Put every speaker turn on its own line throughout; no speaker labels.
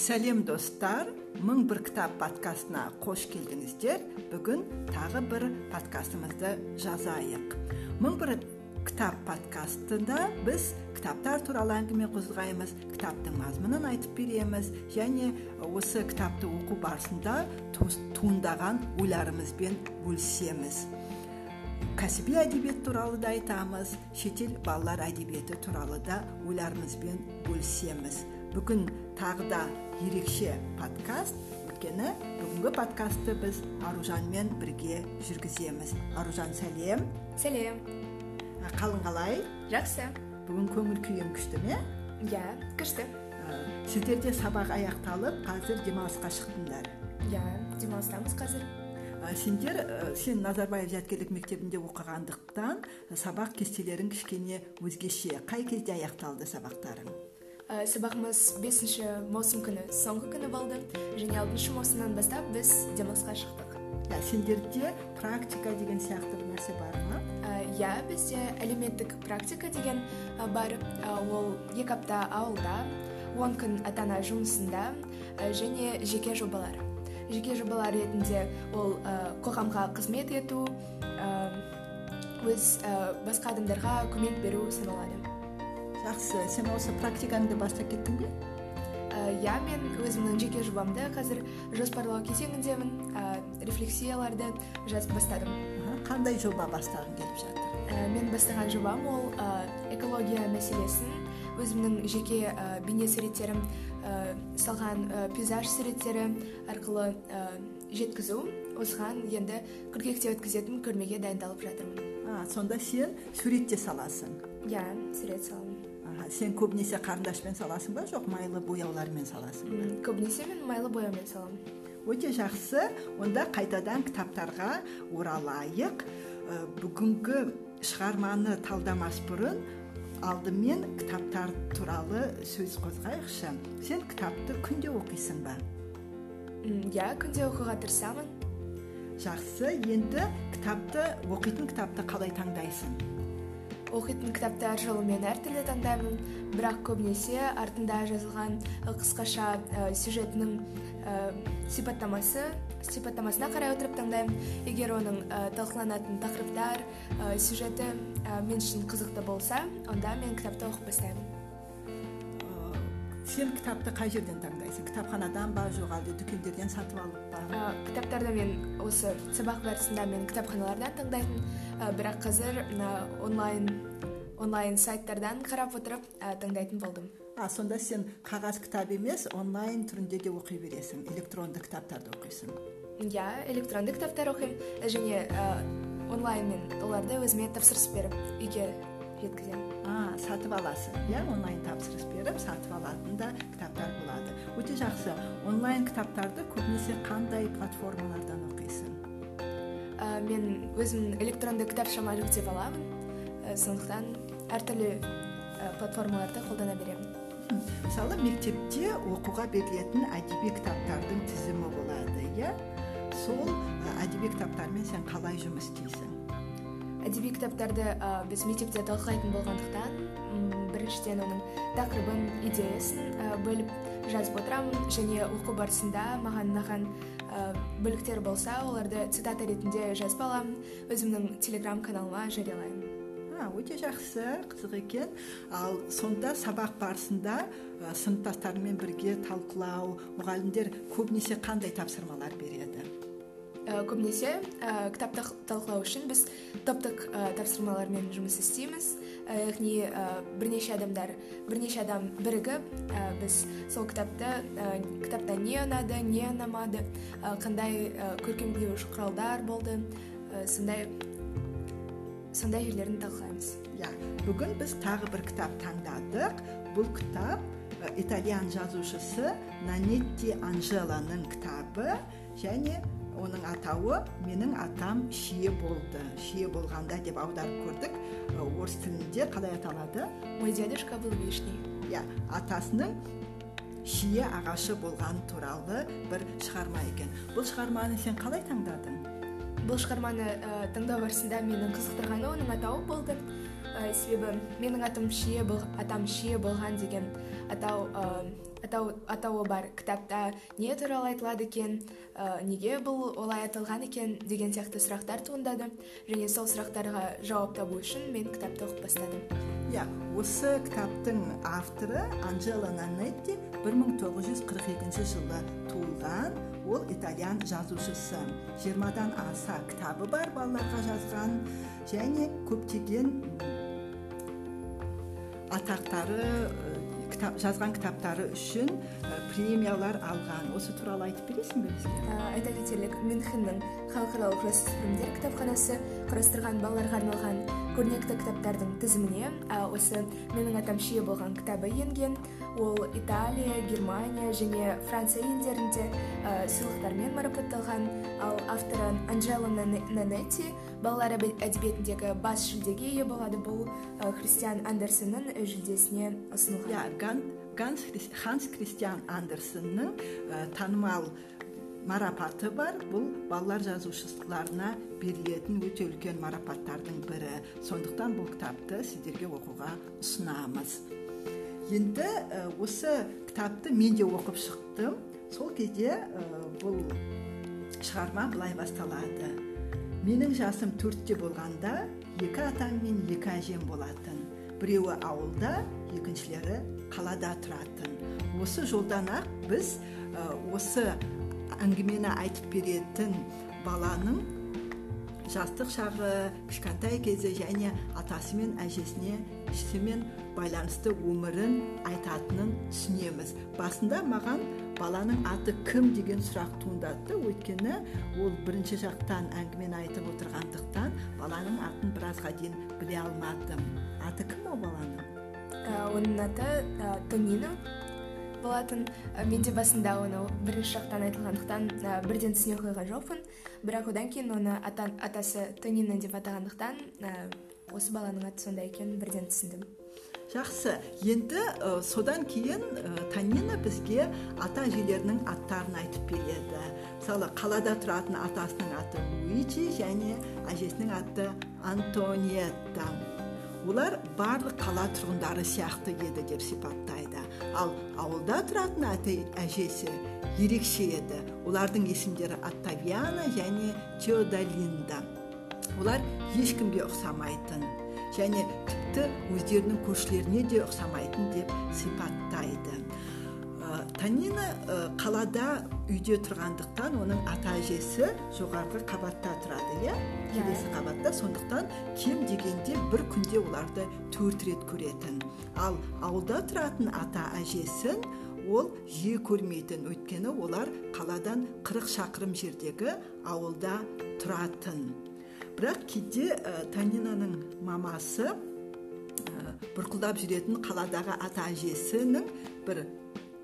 сәлем достар. Мың бір кітап подкастына қош келдіңіздер. Бүгін тағы бір подкастымызды жазайық. Мың бір кітап подкастында біз кітаптар туралы әңгіме қозғаймыз кітаптың мазмұнын айтып береміз және осы кітапты оқу барысында туындаған ойларымызбен бөлісеміз. Кәсіби әдебиет туралы да айтамыз шетел балалар әдебиеті туралы да ойларымызбен бөлісеміз. Бүгін тағы да ерекше подкаст. Өйткені бүгінгі подкастты біз аружанмен бірге жүргіземіз. Аружан сәлем.
Сәлем.
Қалың қалай?
Жақсы.
Бүгін көңіл күйің күшті ме?
Иә күшті.
Сіздерде сабақ аяқталып қазір демалысқа шықтыңдар.
Иә демалыстамыз қазір.
Сендер сен назарбаев зияткерлік мектебінде оқығандықтан сабақ кестелерің кішкене өзгеше. Қай кезде аяқталды сабақтарың?
Ә, сабағымыз бесінші маусым күні соңғы күні болды. Және алтыншы маусымнан бастап біз демалысқа шықтық.
Ә, сендерде практика деген сияқты бір нәрсе бар ма?
Иә ә, бізде әлеуметтік практика деген ә, бар. Ә, ол екі апта ауылда он күн ата ана жұмысында ә, және жеке жобалар. Жеке жобалар ретінде ол ә, қоғамға қызмет ету ә, өз ә, басқа адамдарға көмек беру саналады.
Жақсы. Сен осы практикаңды бастап кеттің бе?
Иә мен өзімнің жеке жобамды қазір жоспарлау кезеңіндемін. Ә, рефлексияларды жазып бастадым.
Қандай жоба бастағың келіп жатыр?
Ә, мен бастаған жобам ол ә, экология мәселесін өзімнің жеке ә, бейне суреттерім ә, салған ә, пейзаж суреттері арқылы ә, жеткізу. Осыған енді қыркүйекте өткізетін көрмеге дайындалып жатырмын.
А сонда сен сурет те саласың?
Иә сурет саламын.
Сен көбінесе қарындашпен саласың ба жоқ майлы бояулармен саласың ба
көбінесе мен майлы бояумен саламын
өте жақсы онда қайтадан кітаптарға оралайық ә, бүгінгі шығарманы талдамас бұрын алдымен кітаптар туралы сөз қозғайықшы сен кітапты күнде оқисың ба
иә күнде оқуға тырысамын
жақсы енді кітапты оқитын кітапты қалай таңдайсың
оқитын кітапты әр жолы мен әртүрлі таңдаймын. Бірақ көбінесе артында жазылған қысқаша ә, сюжетінің ә, сипаттамасы сипаттамасына қарай отырып таңдаймын. Егер оның ә, талқыланатын тақырыптар сюжеті мен үшін қызықты болса онда мен кітапты оқып бастаймын.
Сен кітапты қай жерден таңдайсың? Кітапханадан ба жоқ әлде дүкендерден сатып алып па?
Ә, кітаптарды мен осы сабақ барысында мен кітапханалардан таңдайтын. Ә, бірақ қазір онлайн онлайн сайттардан қарап отырып ә, таңдайтын болдым.
А сонда сен қағаз кітап емес онлайн түрінде де оқи бересің электронды кітаптарды оқисың.
Иә электронды кітаптар оқимын және ә, онлайн мен оларды өзіме тапсырыс беріп үйге жеткіземін.
Сатып аласың иә? Онлайн тапсырыс беріп сатып алатын да кітаптар болады. Өте жақсы. Онлайн кітаптарды көбінесе қандай платформалардан оқисың?
Ә, мен өзім электронды кітапшама жүктеп аламын. Ә, сондықтан әртүрлі ә, платформаларды қолдана беремін.
Мысалы мектепте оқуға берілетін әдеби кітаптардың тізімі болады иә? Сол әдеби кітаптармен сен қалай жұмыс істейсің?
Әдеби кітаптарды ә, біз мектепте талқылайтын болғандықтан біріншіден оның тақырыбын идеясын ә, бөліп жазып отырамын. Және оқу барысында маған ұнаған ә, бөліктер болса оларды цитата ретінде жазып аламын. Өзімнің телеграм каналыма жариялаймын.
Өте жақсы қызық екен. Ал сонда сабақ барысында ә, сыныптастарыңмен бірге талқылау мұғалімдер көбінесе қандай тапсырмалар береді?
Көбінесе ә, кітапты талқылау үшін біз топтық ә, тапсырмалармен жұмыс істейміз. Яғни ә, бірнеше адамдар бірнеше адам бірігіп ә, біз сол кітапты ә, кітапта не ұнады не ұнамады қандай ә, көркемдеуіш құралдар болды ә, сондай сондай жерлерін талқылаймыз.
Иә бүгін біз тағы бір кітап таңдадық. Бұл кітап итальян жазушысы нанетти анжеланың кітабы және оның атауы менің атам шие болды. Шие болғанда деп аударып көрдік. Орыс тілінде қалай аталады?
Мой дедушка был вишней.
Иә атасының шие ағашы болған туралы бір шығарма екен. Бұл шығарманы сен қалай таңдадың?
Бұл шығарманы ә, таңдау барысында мені қызықтырғаны оның атауы болды. Ә, себебі менің атым шие бол, атам шие болған деген атау ә, атауы бар. Кітапта не туралы айтылады екен неге бұл олай аталған екен деген сияқты сұрақтар туындады. Және сол сұрақтарға жауап табу үшін мен кітапты оқып бастадым.
Иә осы кітаптың авторы анджела нанетти 1942 жылы туылған. Ол итальян жазушысы. Жиырмадан аса кітабы бар балаларға жазған. Және көптеген атақтары жазған кітаптары үшін премиялар алған. Осы туралы айтып бересің бе бізге?
Айта кетерлік мюнхеннің халықаралық жасөспірімдер кітапханасы құрастырған балаларға арналған көрнекті кітаптардың тізіміне осы менің атам шие болған кітабы енген. Ол италия германия және франция елдерінде ә, сыйлықтармен марапатталған. Ал авторы анджела нанетти балалар әдебиетіндегі бас жүлдеге ие болады. Бұл христиан андерсеннің жүлдесіне ұсынылған.
Иә ханс кристиан андерсеннің ә, танымал марапаты бар. Бұл балалар жазушыларына берілетін өте үлкен марапаттардың бірі. Сондықтан бұл кітапты сіздерге оқуға ұсынамыз. Енді осы кітапты мен де оқып шықтым. Сол кезде бұл шығарма былай басталады. Менің жасым төртте болғанда екі атам мен екі әжем болатын. Біреуі ауылда екіншілері қалада тұратын. Осы жолдан ақ біз осы әңгімені айтып беретін баланың жастық шағы кішкентай кезі және атасы мен әжесіне ішімен байланысты өмірін айтатынын түсінеміз. Басында маған баланың аты кім деген сұрақ туындады. Өйткені ол бірінші жақтан әңгімені айтып отырғандықтан баланың атын біразға дейін біле алмадым. Аты кім ол баланың?
Ә, оның аты тонино. Болатын. Мен де басында оны бірінші жақтан айтылғандықтан бірден түсіне қойған жоқпын. Бірақ одан кейін оны атасы тонино деп атағандықтан осы баланың аты сондай екенін бірден түсіндім.
Жақсы. Енді содан кейін ә, танина бізге ата әжелерінің аттарын айтып береді. Мысалы қалада тұратын атасының аты луиджи және әжесінің аты антониетта. Олар барлық қала тұрғындары сияқты еді деп сипаттайды. Ал ауылда тұратын ата әжесі ерекше еді. Олардың есімдері оттавиана және теодолинда. Олар ешкімге ұқсамайтын және тіпті өздерінің көршілеріне де ұқсамайтын деп сипаттайды. Ә, танина қалада үйде тұрғандықтан оның ата әжесі жоғарғы қабатта тұрады иә, иә. келесі қабатта. Сондықтан кем дегенде бір күнде оларды төрт рет көретін. Ал ауылда тұратын ата әжесін ол жиі көрмейтін. Өйткені олар қаладан 40 шақырым жердегі ауылда тұратын. Бірақ кейде ә, танинаның мамасы ә, бұрқылдап жүретін қаладағы ата әжесінің бір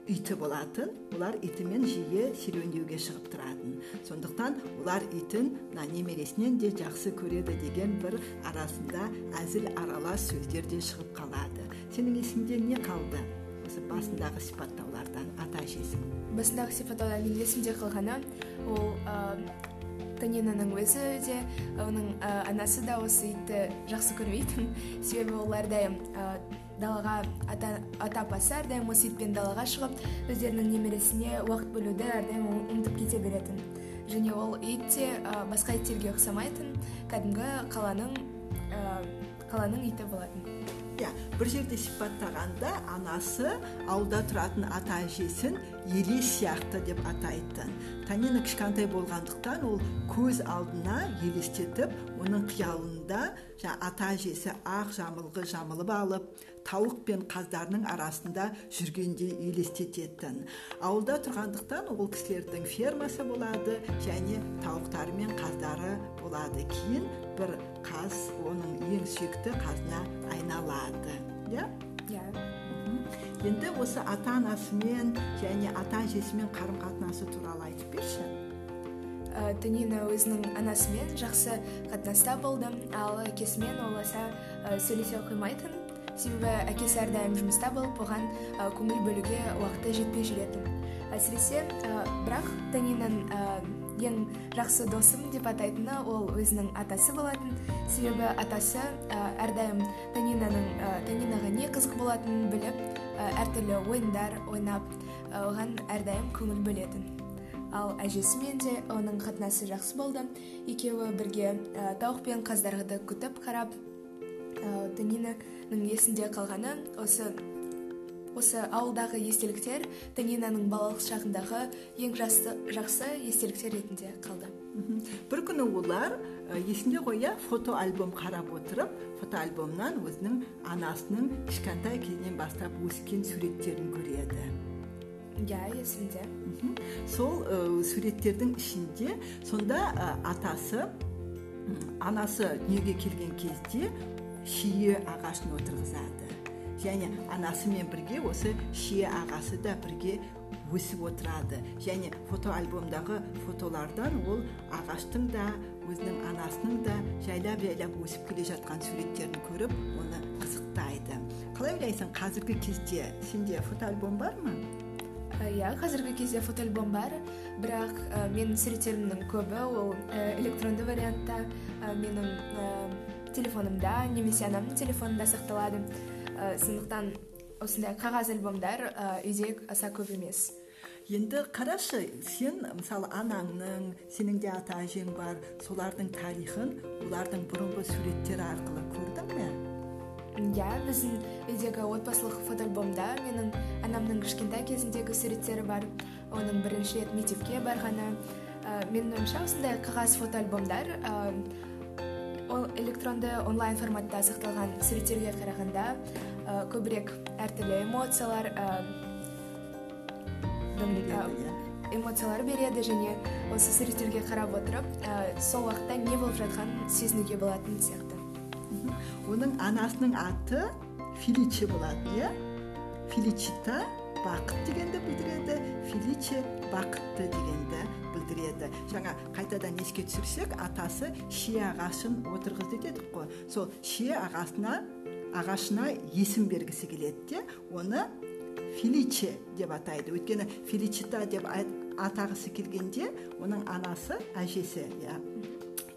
иті болатын олар итімен жиі серуендеуге шығып тұратын сондықтан олар итін мына немересінен де жақсы көреді деген бір арасында әзіл аралас сөздер де шығып қалады сенің есіңде не қалды осы басындағы сипаттаулардан ата әжесінің
басындағы сипаттаудан менің есімде қалғаны ол танинаның өзі де оның анасы да осы итті жақсы көрмейтін себебі ол әрдайым далаға ата, ата апасы әрдайым осы итпен далаға шығып өздерінің немересіне уақыт бөлуді әрдайым ұмытып кете беретін. Және ол ит те басқа иттерге ұқсамайтын кәдімгі қаланың қаланың иті болатын.
Иә бір жерде сипаттағанда анасы ауылда тұратын ата әжесін елес сияқты деп атайтын танина кішкентай болғандықтан ол көз алдына елестетіп оның қиялында ата әжесі ақ жамылғы жамылып алып тауық пен қаздарының арасында жүргенде елестететін. Ауылда тұрғандықтан ол кісілердің фермасы болады және тауықтары мен қаздары болады. Кейін бір қаз оның ең сүйікті қазына айналады. Иә?
Иә.
Енді осы ата анасымен және ата әжесімен қарым қатынасы туралы айтып берші.
Ә, өзінің анасымен жақсы қатынаста болды. Ал әкесімен ол аса ә, сөйлесе қоймайтын. Себебі әкесі әрдайым жұмыста болып оған ә, көңіл бөлуге уақыты жетпей жүретін. Әсіресе ә, бірақ тәнинаның ең жақсы досым деп атайтыны ол өзінің атасы болатын. Себебі атасы ә, әрдайым танинаның ә, танинаға не қызық болатынын біліп әртүрлі ойындар ойнап оған әрдайым көңіл бөлетін. Ал әжесімен де оның қатынасы жақсы болды. Екеуі бірге тауық пен қаздарды күтіп қарап танинаның есінде қалғаны осы осы ауылдағы естеліктер танинаның балалық шағындағы ең жақсы, жақсы естеліктер ретінде қалды.
Бір күні олар есінде ғой иә фото альбом қарап отырып фото альбомнан өзінің анасының кішкентай кезінен бастап өскен суреттерін көреді.
Иә есімде.
Сол ә, суреттердің ішінде сонда ә, атасы анасы дүниеге келген кезде шие ағашын отырғызады. Және анасымен бірге осы шие ағасы да бірге өсіп отырады. Және фотоальбомдағы фотолардан ол ағаштың да өзінің анасының да жайлап жайлап өсіп келе жатқан суреттерін көріп оны қызықтайды. Қалай ойлайсың қазіргі кезде сенде фотоальбом бар ма?
Иә қазіргі кезде фотоальбом бар. Бірақ ә, менің суреттерімнің көбі ол ә, электронды вариантта. Ә, менің ә, телефонымда немесе анамның телефонында сақталады. Ә, сондықтан осындай қағаз альбомдар ә, үйде аса көп емес.
Енді қарашы сен мысалы анаңның сенің де ата әжең бар солардың тарихын олардың бұрынғы суреттері арқылы көрдің бе?
Иә біздің үйдегі отбасылық фотоальбомда менің анамның кішкентай кезіндегі суреттері бар. Оның бірінші рет мектепке барғаны. Ә, менің ойымша осындай қағаз фотоальбомдар ә, ол электронды онлайн форматта сақталған суреттерге қарағанда ә, көбірек әртүрлі эмоциялар ә, эмоциялар береді және осы суреттерге қарап отырып ә, сол уақытта не болып жатқанын сезінуге болатын сияқты.
Оның анасының аты филиче болады иә? Филичита бақыт дегенді білдіреді филиче бақытты дегенді білдіреді. Жаңа қайтадан еске түсірсек атасы шие ағашын отырғызды дедік қой. Сол шие ағасына ағашына есім бергісі келеді де оны филиче деп атайды. Өйткені филичита деп атағысы келгенде оның анасы әжесі иә.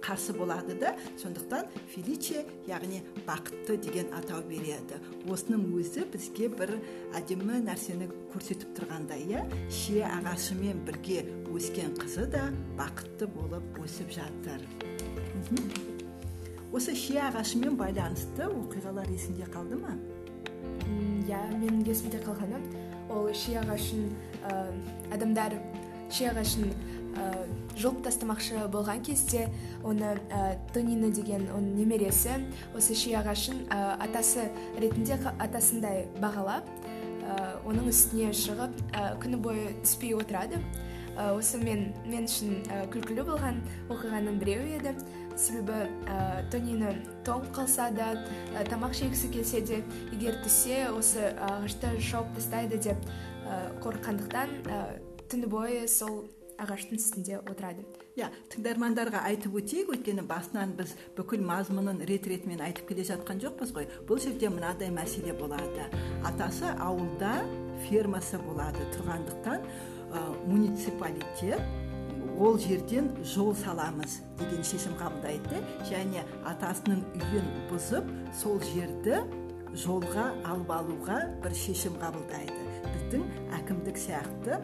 Қарсы болады да сондықтан феличе яғни бақытты деген атау береді. Осының өзі бізге бір әдемі нәрсені көрсетіп тұрғандай иә? Шие ағашымен бірге өскен қызы да бақытты болып өсіп жатыр. Осы шие ағашымен байланысты оқиғалар есіңде қалды ма?
Иә менің есімде қалғаны ол шие ағашын адамдар шие ағашын жұлып тастамақшы болған кезде оны ә, тонина деген оның немересі осы ши ағашын ә, атасы ретінде атасындай бағалап ә, оның үстіне шығып ә, күні бойы түспей отырады. Ә, осы мен мен үшін ә, күлкілі болған оқиғаның біреуі еді. Себебі ә, тонина тоң қалса да ә, тамақ жегісі келсе де егер түссе осы ағашты шауып тастайды деп ә, қорыққандықтан ә, түні бойы сол ағаштың үстінде отырады.
Иә тыңдармандарға айтып өтейік өйткені басынан біз бүкіл мазмұнын рет ретімен айтып келе жатқан жоқпыз ғой. Бұл жерде мынадай мәселе болады. Атасы ауылда фермасы болады. Тұрғандықтан ә, муниципалитет ол жерден жол саламыз деген шешім қабылдайды. Және атасының үйін бұзып сол жерді жолға алып алуға бір шешім қабылдайды. Біздің әкімдік сияқты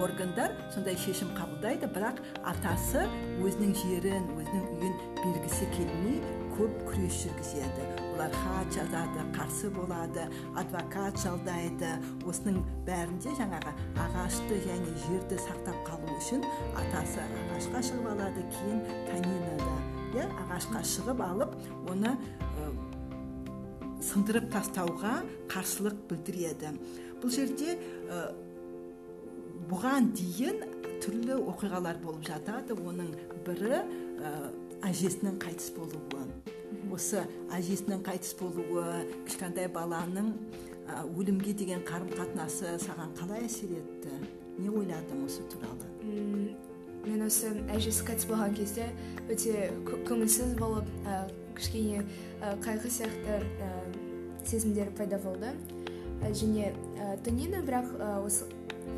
органдар сондай шешім қабылдайды бірақ атасы өзінің жерін өзінің үйін бергісі келмей көп күрес жүргізеді. Олар хат жазады қарсы болады адвокат жалдайды. Осының бәрінде жаңағы ағашты және жерді сақтап қалу үшін атасы ағашқа шығып алады кейін танина да иә ағашқа шығып алып оны сындырып тастауға қарсылық білдіреді. Бұл жерде бұған дейін түрлі оқиғалар болып жатады. Оның бірі ә, әжесінің қайтыс болуы. Осы әжесінің қайтыс болуы кішкентай баланың ә, өлімге деген қарым қатынасы саған қалай әсер етті? Не ойладың осы туралы?
Мен осы әжесі қайтыс болған кезде өте көңілсіз болып ә, кішкене ә, қайғы сияқты ә, сезімдер пайда болды. Ә, және ә, тонина бірақ ә, осы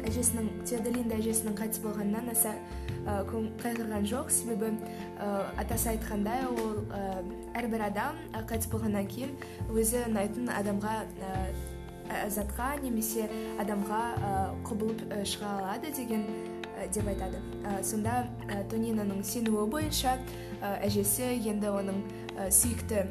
әжесінің теодолинда әжесінің қайтыс болғанынан аса ә, қайғырған жоқ. Себебі ә, атасы айтқандай ол ә, әрбір адам қайтыс болғаннан кейін өзі ұнайтын адамға ә, затқа немесе адамға құбылып шыға алады деген деп айтады. Сонда тонинаның сенуі бойынша әжесі енді оның сүйікті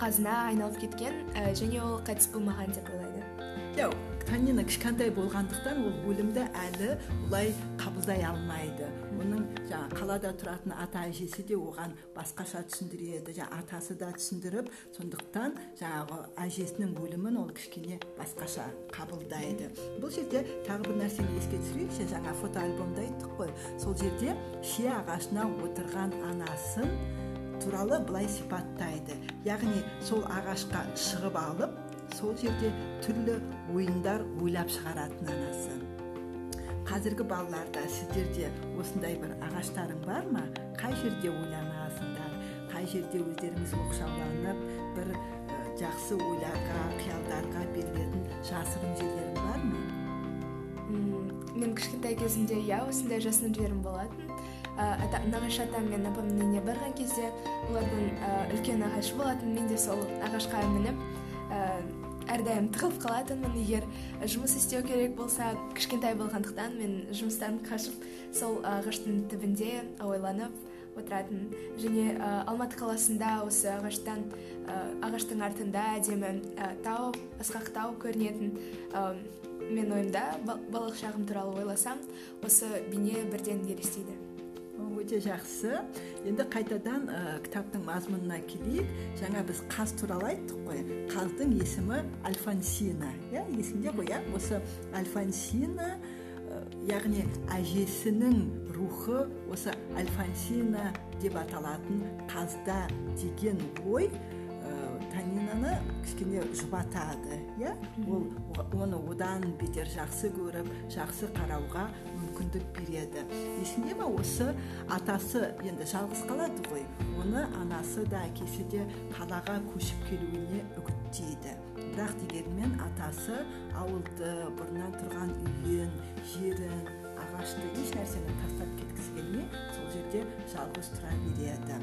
қазына айналып кеткен және ол қайтыс болмаған деп ойлайды.
Танина кішкентай болғандықтан ол өлімді әлі олай қабылдай алмайды. Оның жаңа қалада тұратын ата әжесі де оған басқаша түсіндіреді жаңа атасы да түсіндіріп сондықтан жаңағы әжесінің өлімін ол кішкене басқаша қабылдайды. Бұл жерде тағы бір нәрсені еске түсірейікші жаңа фотоальбомда айттық қой. Сол жерде шие ағашына отырған анасын туралы былай сипаттайды. Яғни сол ағашқа шығып алып сол жерде түрлі ойындар ойлап шығаратын анасы. Қазіргі балаларда сіздерде осындай бір ағаштарың бар ма? Қай жерде ойланасыңдар? Қай жерде өздеріңіз оқшауланып бір жақсы ойларға қиялдарға берілетін жасырын жерлерің бар
ма? Мен кішкентай кезімде иә осындай жасырын жерім болатын. Нағашы атам мен апамның үйіне барған кезде олардың үлкен ағашы болатын. Мен де сол ағашқа мініп әрдайым тығылып қалатынмын егер жұмыс істеу керек болса кішкентай болғандықтан мен жұмыстан қашып сол ағаштың түбінде ойланып отыратын. Және алматы қаласында осы ағаштан ағаштың артында әдемі тау асқақ тау көрінетін мен ойымда балық шағым туралы ойласам осы бейне бірден елестейді.
Өте жақсы. Енді қайтадан ә, кітаптың мазмұнына келейік. Жаңа біз қаз туралы айттық қой. Қаздың есімі альфонсина. Иә есіңде ғой иә? Осы альфонсина ә, яғни әжесінің рухы осы альфонсина деп аталатын қазда деген ой танинаны кішкене жұбатады иә? Ол оны одан бетер жақсы көріп жақсы қарауға мүмкіндік береді есіңде ма осы? Атасы енді жалғыз қалады ғой. Оны анасы да әкесі де қалаға көшіп келуіне үгіттейді. Бірақ дегенмен атасы ауылды бұрыннан тұрған үйін жерін ағашты еш нәрсені тастап кеткісі келмей сол жерде жалғыз тұра береді.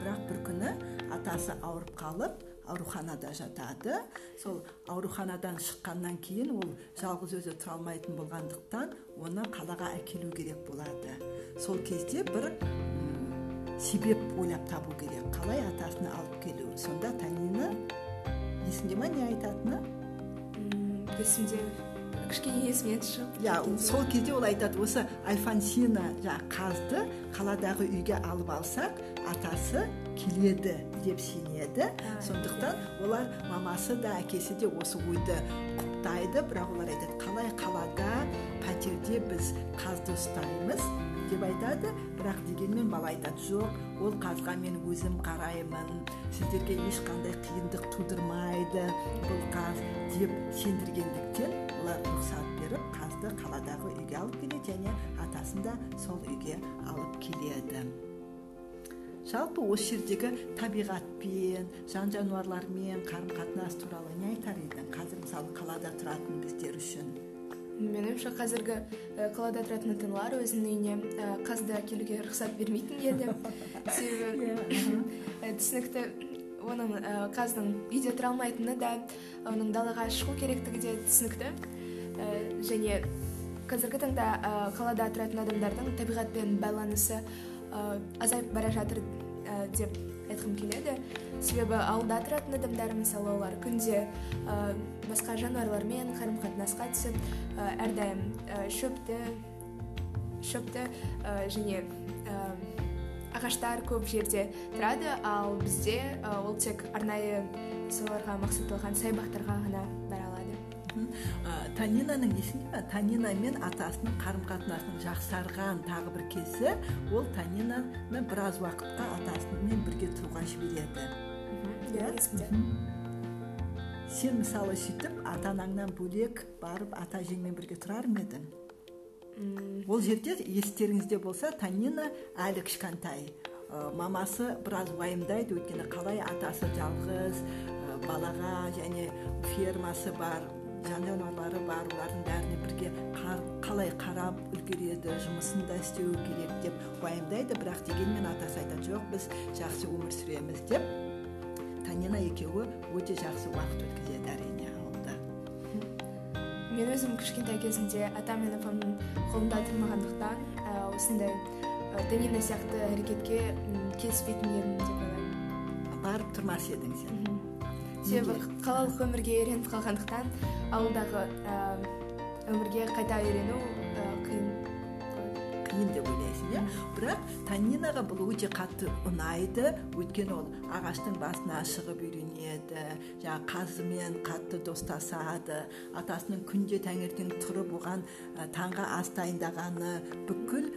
Бірақ бір күні атасы ауырып қалып ауруханада жатады. Сол ауруханадан шыққаннан кейін ол жалғыз өзі тұра алмайтын болғандықтан оны қалаға әкелу керек болады. Сол кезде бір себеп ойлап табу керек. Қалай атасына алып келу? Сонда танина есіңде ма не айтатыны?
Есімде кішкене есімнен шығып
иә сол кезде ол айтады осы альфонсина жаңағы қазды қаладағы үйге алып алсақ атасы келеді деп сенеді. Сондықтан олар мамасы да әкесі де осы ойды құптайды. Бірақ олар айтады қалай қалада пәтерде біз қазды ұстаймыз? деп айтады. Бірақ дегенмен бала айтады жоқ ол қазға мен өзім қараймын. Сіздерге ешқандай қиындық тудырмайды бұл қаз деп сендіргендіктен олар рұқсат беріп қазды қаладағы үйге алып келеді және атасын да сол үйге алып келеді. Жалпы осы жердегі табиғатпен жан жануарлармен қарым қатынас туралы не айтар едің? Қазір мысалы қалада тұратын біздер үшін.
Менің ойымша қазіргі қалада тұратын ата аналар өзінің үйіне қазды әкелуге рұқсат бермейтін еді. Себебі түсінікті оның қаздың үйде тұра алмайтыны да оның далаға шығу керектігі де түсінікті. Және қазіргі таңда қалада тұратын адамдардың табиғатпен байланысы азайып бара жатыр деп айтқым келеді. Себебі ауылда тұратын адамдар мысалы олар күнде басқа жануарлармен қарым қатынасқа түсіп әрдайым шөпті шөпті және ағаштар көп жерде тұрады ал бізде ол тек арнайы соларға мақсатталған саябақтарға ғана бара
танинаның есіңде ма? Танина мен атасының қарым қатынасының жақсарған тағы бір кезі ол танинаны біраз уақытқа атасымен бірге тұруға жібереді.
Иә есімде.
Сен мысалы сөйтіп ата анаңнан бөлек барып ата әжеңмен бірге тұрар ма едің? Ол жерде естеріңізде болса танина әлі кішкентай. Мамасы біраз уайымдайды өйткені қалай атасы жалғыз балаға және фермасы бар жан жануарлары бар олардың бәріне бірге қалай қарап үлгереді жұмысын да істеуі керек деп уайымдайды. Бірақ дегенмен атасы айтады жоқ біз жақсы өмір сүреміз деп танина екеуі өте жақсы уақыт өткізеді әрине.
Мен өзім кішкентай кезімде атам мен апамның қолында тұрмағандықтан осындай данина сияқты әрекетке келіспейтін едім деп ойлаймын.
Барып тұрмас едің сен.
Себебі қалалық өмірге үйреніп қалғандықтан ауылдағы өмірге қайта үйрену қиын
деп ойлайсың иә? Бірақ танинаға бұл өте қатты ұнайды. Өйткені ол ағаштың басына шығып үйренеді жаңағы қазымен қатты достасады. Атасының күнде таңертең тұрып оған таңға ас дайындағаны бүкіл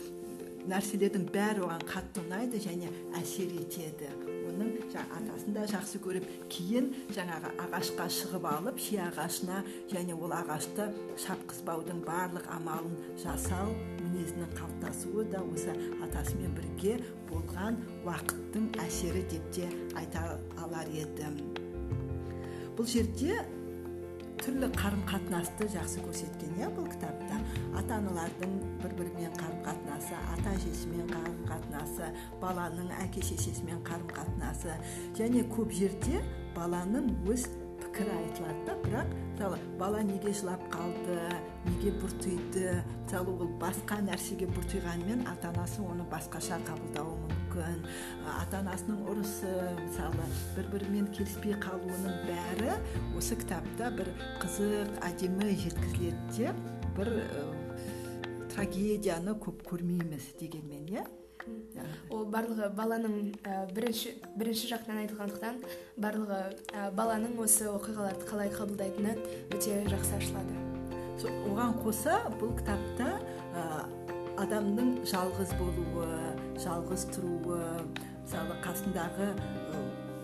нәрселердің бәрі оған қатты ұнайды және әсер етеді. Оның атасын да жақсы көріп кейін жаңағы ағашқа шығып алып ши ағашына және ол ағашты шапқызбаудың барлық амалын жасау мінезінің қалыптасуы да осы атасымен бірге болған уақыттың әсері деп те айта алар едім. Бұл жерде түрлі қарым қатынасты жақсы көрсеткен иә бұл кітапта? Ата аналардың бір бірімен қарым қатынасы ата әжесімен қарым қатынасы баланың әке шешесімен қарым қатынасы және көп жерде баланың өз пікірі айтылады да бірақ мысалы бала неге жылап қалды неге бұртиды мысалы ол басқа нәрсеге бұртиғанымен ата анасы оны басқаша қабылдауы мүмкін. Ата анасының ұрысы мысалы бір бірімен келіспей қалуының бәрі осы кітапта бір қызық әдемі жеткізіледі де бір трагедияны көп көрмейміз дегенмен иә?
Ол барлығы баланың бірінші бірінші жақтан айтылғандықтан барлығы баланың осы оқиғаларды қалай қабылдайтыны өте жақсы ашылады.
Оған қоса бұл кітапта адамның жалғыз болуы жалғыз тұруы мысалы қасындағы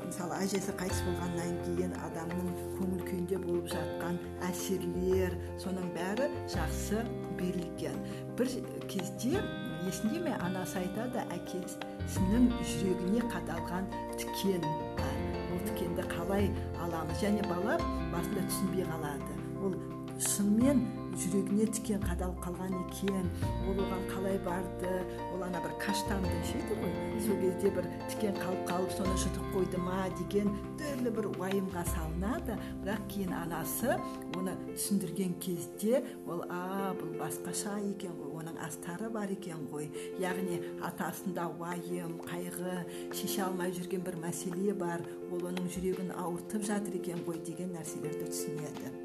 мысалы әжесі қайтыс болғаннан кейін адамның көңіл күйінде болып жатқан әсерлер соның бәрі жақсы берілген. Бір кезде есінде ме анасы айтады әкесінің жүрегіне қадалған тікен ол тікенді қалай аламыз? Және бала басында түсінбей қалады. Ол шынымен жүрегіне тікен қадалып қалған екен ол оған қалай барды ол ана бір каштанды ішеді ғой. Сол кезде бір тікен қалып қалып соны жұтып қойды ма деген түрлі бір уайымға салынады. Бірақ кейін анасы оны түсіндірген кезде ол а бұл басқаша екен ғой оның астары бар екен ғой яғни атасында уайым қайғы шеше алмай жүрген бір мәселе бар. Ол оның жүрегін ауыртып жатыр екен ғой деген нәрселерді түсінеді.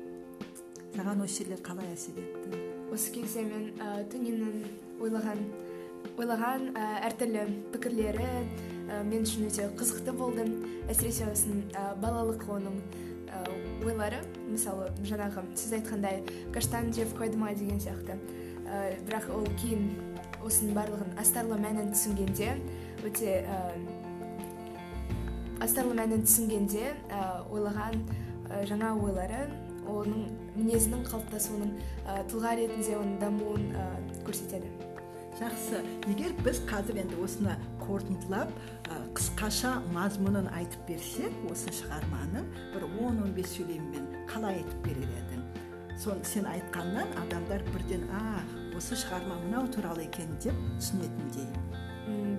Саған осы жерлер қалай әсер етті
осы кезде мен ә, ойлаған ойлаған ә, әртүрлі пікірлері ә, мен үшін өте қызықты болды. Әсіресе осының ә, балалық оның ә, ойлары. Мысалы жаңағы сіз айтқандай каштан жеп қойды ма деген сияқты. Ә, бірақ ол кейін осының барлығын астарлы мәнін түсінгенде өте ә, астарлы мәнін түсінгенде ә, ойлаған ә, жаңа ойлары оның мінезінің қалыптасуының ә, тұлға ретінде оның дамуын ә, көрсетеді.
Жақсы. Егер біз қазір енді осыны қорытындылап ә, қысқаша мазмұнын айтып берсек осы шығарманың бір 10-15 сөйлеммен қалай айтып берер едің? Сен айтқаннан адамдар бірден а осы шығарма мынау туралы екен деп түсінетіндей.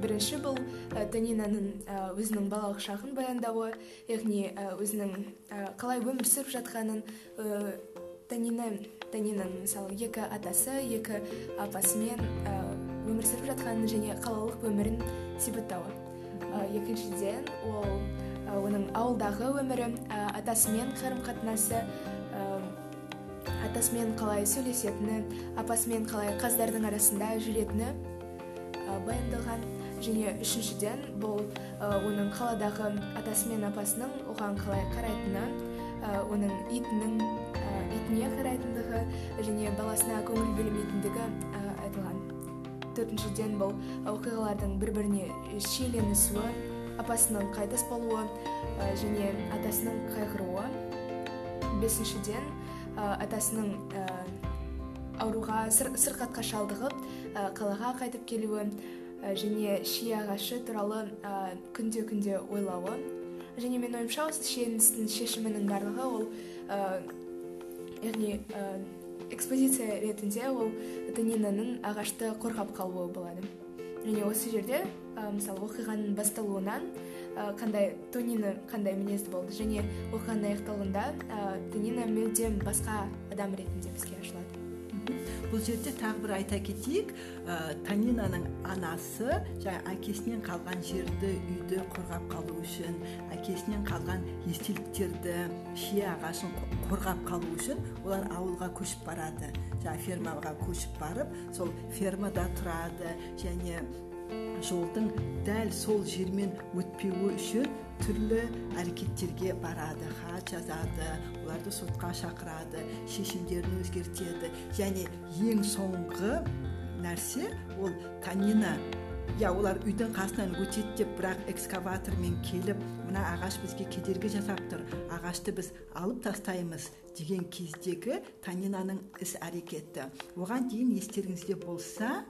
Бірінші бұл ә, танинаның өзінің балалық шағын баяндауы яғни өзінің қалай өмір сүріп жатқанын танина танинаның мысалы екі атасы екі апасымен өмір сүріп жатқанын және қалалық өмірін сипаттауы. Екіншіден ол оның ауылдағы өмірі атасымен қарым қатынасы атасымен қалай сөйлесетіні апасымен қалай қаздардың арасында жүретіні баяндалған. Және үшіншіден бұл оның қаладағы атасы мен апасының оған қалай қарайтыны оның итінің итіне қарайтындығы және баласына көңіл бөлмейтіндігі айтылған. Төртіншіден бұл оқиғалардың бір біріне шиеленісуі апасының қайтыс болуы және атасының қайғыруы. Бесіншіден атасының ауруға сырқатқа шалдығып қалаға қайтып келуі және ши ағашы туралы ә, күнде күнде ойлауы. Және мен ойымша осы шиеленістің шешімінің барлығы ол ә, яғни ә, экспозиция ретінде ол танинаның ағашты қорғап қалуы болады. Және осы жерде ә, мысалы оқиғаның басталуынан қандай тонина қандай мінезді болды. Және оқығанда аяқталғанда тонина мүлдем басқа адам ретінде бізге ашылады.
Бұл жерде тағы бір айта кетейік ә, танинаның анасы жаңа әкесінен қалған жерді үйді қорғап қалу үшін әкесінен қалған естеліктерді шие ағашын қорғап қалу үшін олар ауылға көшіп барады. Жаңа фермаға көшіп барып сол фермада тұрады және жолдың дәл сол жермен өтпеуі үшін түрлі әрекеттерге барады хат жазады оларды сотқа шақырады шешімдерін өзгертеді. Және ең соңғы нәрсе ол танина иә олар үйдің қасынан өтеді деп бірақ экскаватормен келіп мына ағаш бізге кедергі жасап тұр ағашты біз алып тастаймыз деген кездегі танинаның іс әрекеті. Оған дейін естеріңізде болса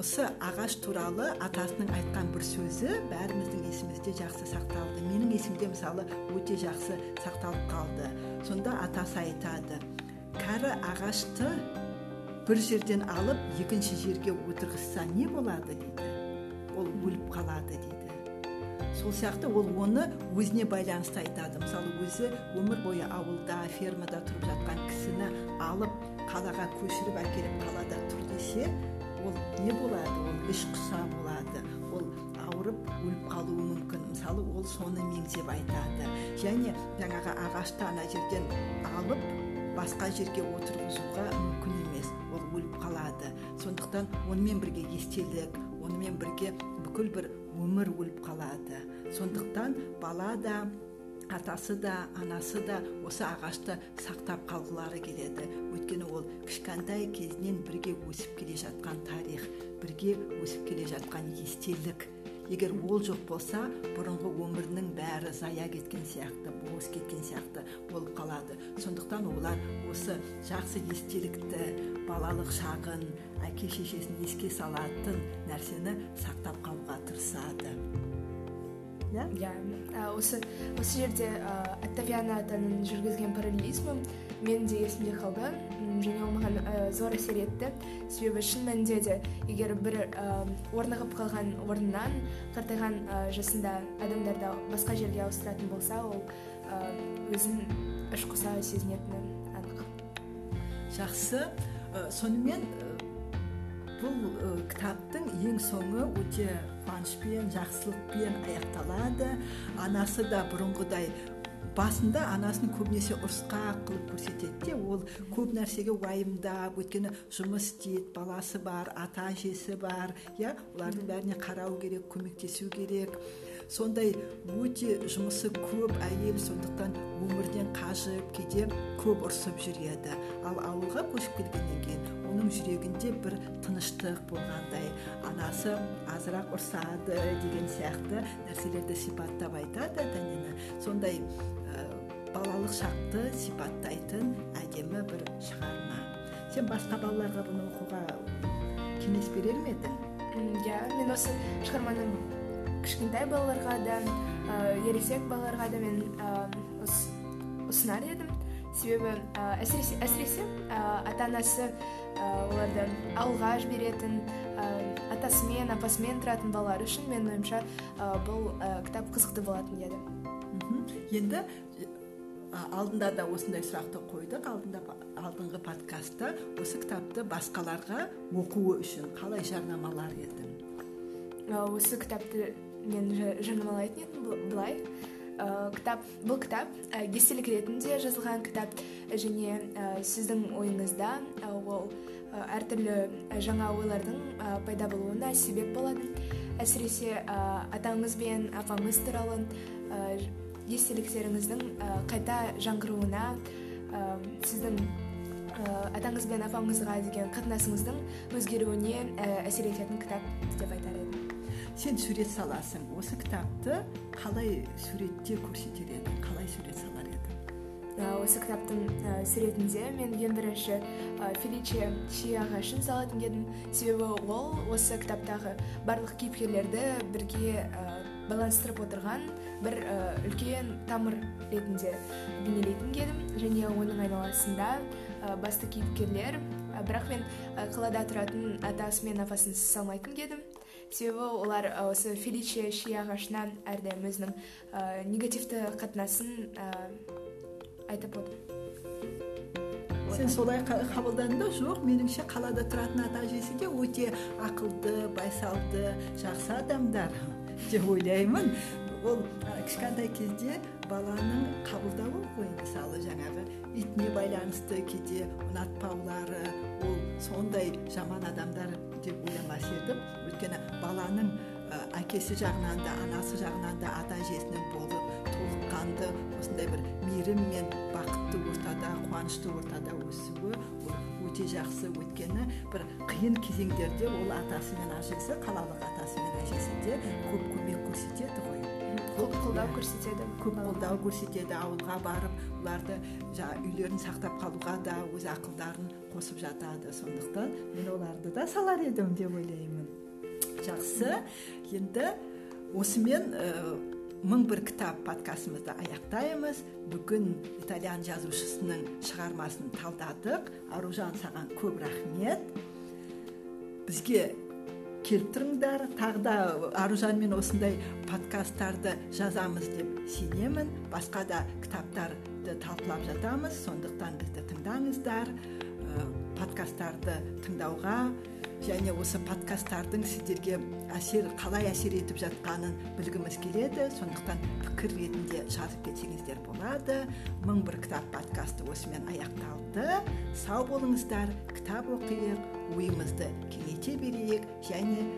осы ағаш туралы атасының айтқан бір сөзі бәріміздің есімізде жақсы сақталды. Менің есімде мысалы өте жақсы сақталып қалды. Сонда атасы айтады кәрі ағашты бір жерден алып екінші жерге отырғызса не болады? дейді. Ол өліп қалады дейді. Сол сияқты ол оны өзіне байланысты айтады. Мысалы өзі өмір бойы ауылда фермада тұрып жатқан кісіні алып қалаға көшіріп әкеліп қалада тұр десе ол не болады? Ол іш құса болады. Ол ауырып өліп қалуы мүмкін. Мысалы ол соны меңзеп айтады. Және жаңағы ағашты ана жерден алып басқа жерге отырғызуға мүмкін емес. Ол өліп қалады. Сондықтан онымен бірге естелік онымен бірге бүкіл бір өмір өліп қалады. Сондықтан бала да атасы да анасы да осы ағашты сақтап қалғылары келеді. Өйткені ол кішкентай кезінен бірге өсіп келе жатқан тарих бірге өсіп келе жатқан естелік. Егер ол жоқ болса бұрынғы өмірінің бәрі зая кеткен сияқты бос кеткен сияқты болып қалады. Сондықтан олар осы жақсы естелікті балалық шағын әке шешесін еске салатын нәрсені сақтап қалуға тырысады.
Иә? Иә. Осы осы жерде октавиана атаның жүргізген параллелизмі менің де есімде қалды. Және ол маған зор әсер етті. Себебі шын мәнінде де егер бір орнығып қалған орнынан қартайған жасында адамдарды басқа жерге ауыстыратын болса ол өзін ішқұса сезінетіні анық.
Жақсы. Сонымен бұл кітаптың ең соңы өте қуанышпен жақсылықпен аяқталады. Анасы да бұрынғыдай басында анасын көбінесе ұрысқақ қылып көрсетеді де ол көп нәрсеге уайымдап өйткені жұмыс істейді баласы бар ата әжесі бар иә олардың бәріне қарау керек көмектесу керек. Сондай өте жұмысы көп әйел сондықтан өмірден қажып кейде көп ұрсып жүреді. Ал ауылға көшіп келгеннен кейін оның жүрегінде бір тыныштық болғандай. Анасы азырақ ұрсады деген сияқты нәрселерді сипаттап айтады танина. Сондай ә, балалық шақты сипаттайтын әдемі бір шығарма. Сен басқа балаларға бұны оқуға кеңес берер ме едің?
Иә мен осы шығарманы кішкентай балаларға да ә, ересек балаларға да мен ә, ұсынар едім. Себебі ә, әсіресе, әсіресе ә, ата анасы оларды ауылға жіберетін атасымен апасымен тұратын балалар үшін менің ойымша бұл кітап қызықты болатын
еді енді алдында да осындай сұрақты қойдық. Алдында алдыңғы подкастта осы кітапты басқаларға оқуы үшін қалай жарнамалар едің?
Осы кітапты мен жарнамалайтын едім былай. Ә, кітап бұл кітап ә, естелік ретінде жазылған кітап. Және ә, сіздің ойыңызда ә, ол ә, әртүрлі жаңа ойлардың ә, пайда болуына себеп болады әсіресе ә, атаңыз бен апаңыз туралы ә, естеліктеріңіздің ә, қайта жаңғыруына ә, сіздің ә, атаңыз бен апаңызға деген қатынасыңыздың өзгеруіне әсер ететін кітап деп айтар едім
сен сурет саласың. Осы кітапты қалай суретте көрсетер едің қалай сурет салар едің?
Осы кітаптың ә, суретінде мен ең бірінші ә, феличе ши ағашын салатын едім. Себебі ол осы кітаптағы барлық кейіпкерлерді бірге ә, байланыстырып отырған бір ә, үлкен тамыр ретінде бейнелейтін едім. Және оның айналасында ә, басты кейіпкерлер ә, бірақ мен ә, қалада тұратын атасы мен апасын салмайтын едім. Себебі олар осы феличия ши ағашына әрдайым өзінің негативті қатынасын айтып отыр.
Сен солай қабылдадың ба жоқ меніңше қалада тұратын ата әжесі де өте ақылды байсалды жақсы адамдар деп ойлаймын. Ол кішкентай кезде баланың қабылдауы ғой мысалы жаңағы итіне байланысты кейде ұнатпаулары ол сондай жаман адамдар деп ойламас едім. Өйткені баланың әкесі жағынан да анасы жағынан да ата әжесінің болып толыққанды осындай бір мейірім мен бақытты ортада қуанышты ортада өсуі ол өте жақсы. Өйткені бір қиын кезеңдерде ол атасы мен әжесі қалалық атасы мен әжесі де көп көмек көрсетеді ғой.
Қолдау көрсетеді.
Көп қолдау көрсетеді. Ауылға барып оларды жаңағы үйлерін сақтап қалуға да өз ақылдарын қосып жатады. Сондықтан мен оларды да салар едім деп ойлаймын. Жақсы. Енді осымен ә, мың бір кітап подкастымызды аяқтаймыз. Бүгін итальян жазушысының шығармасын талдадық. Аружан саған көп рахмет. Бізге келіп тұрыңдар. Тағы да аружанмен осындай подкасттарды жазамыз деп сенемін. Басқа да кітаптарды талқылап жатамыз. Сондықтан бізді тыңдаңыздар. Ә, подкасттарды тыңдауға және осы подкасттардың сіздерге әсер қалай әсер етіп жатқанын білгіміз келеді. Сондықтан пікір ретінде жазып кетсеңіздер болады. Мың бір кітап подкасты осымен аяқталды. Сау болыңыздар. Кітап оқиық ойымызды кеңейте берейік және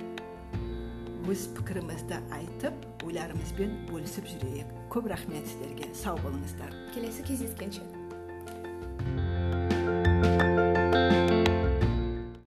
өз пікірімізді айтып ойларымызбен бөлісіп жүрейік. Көп рахмет сіздерге. Сау болыңыздар.
Келесі кездескенше.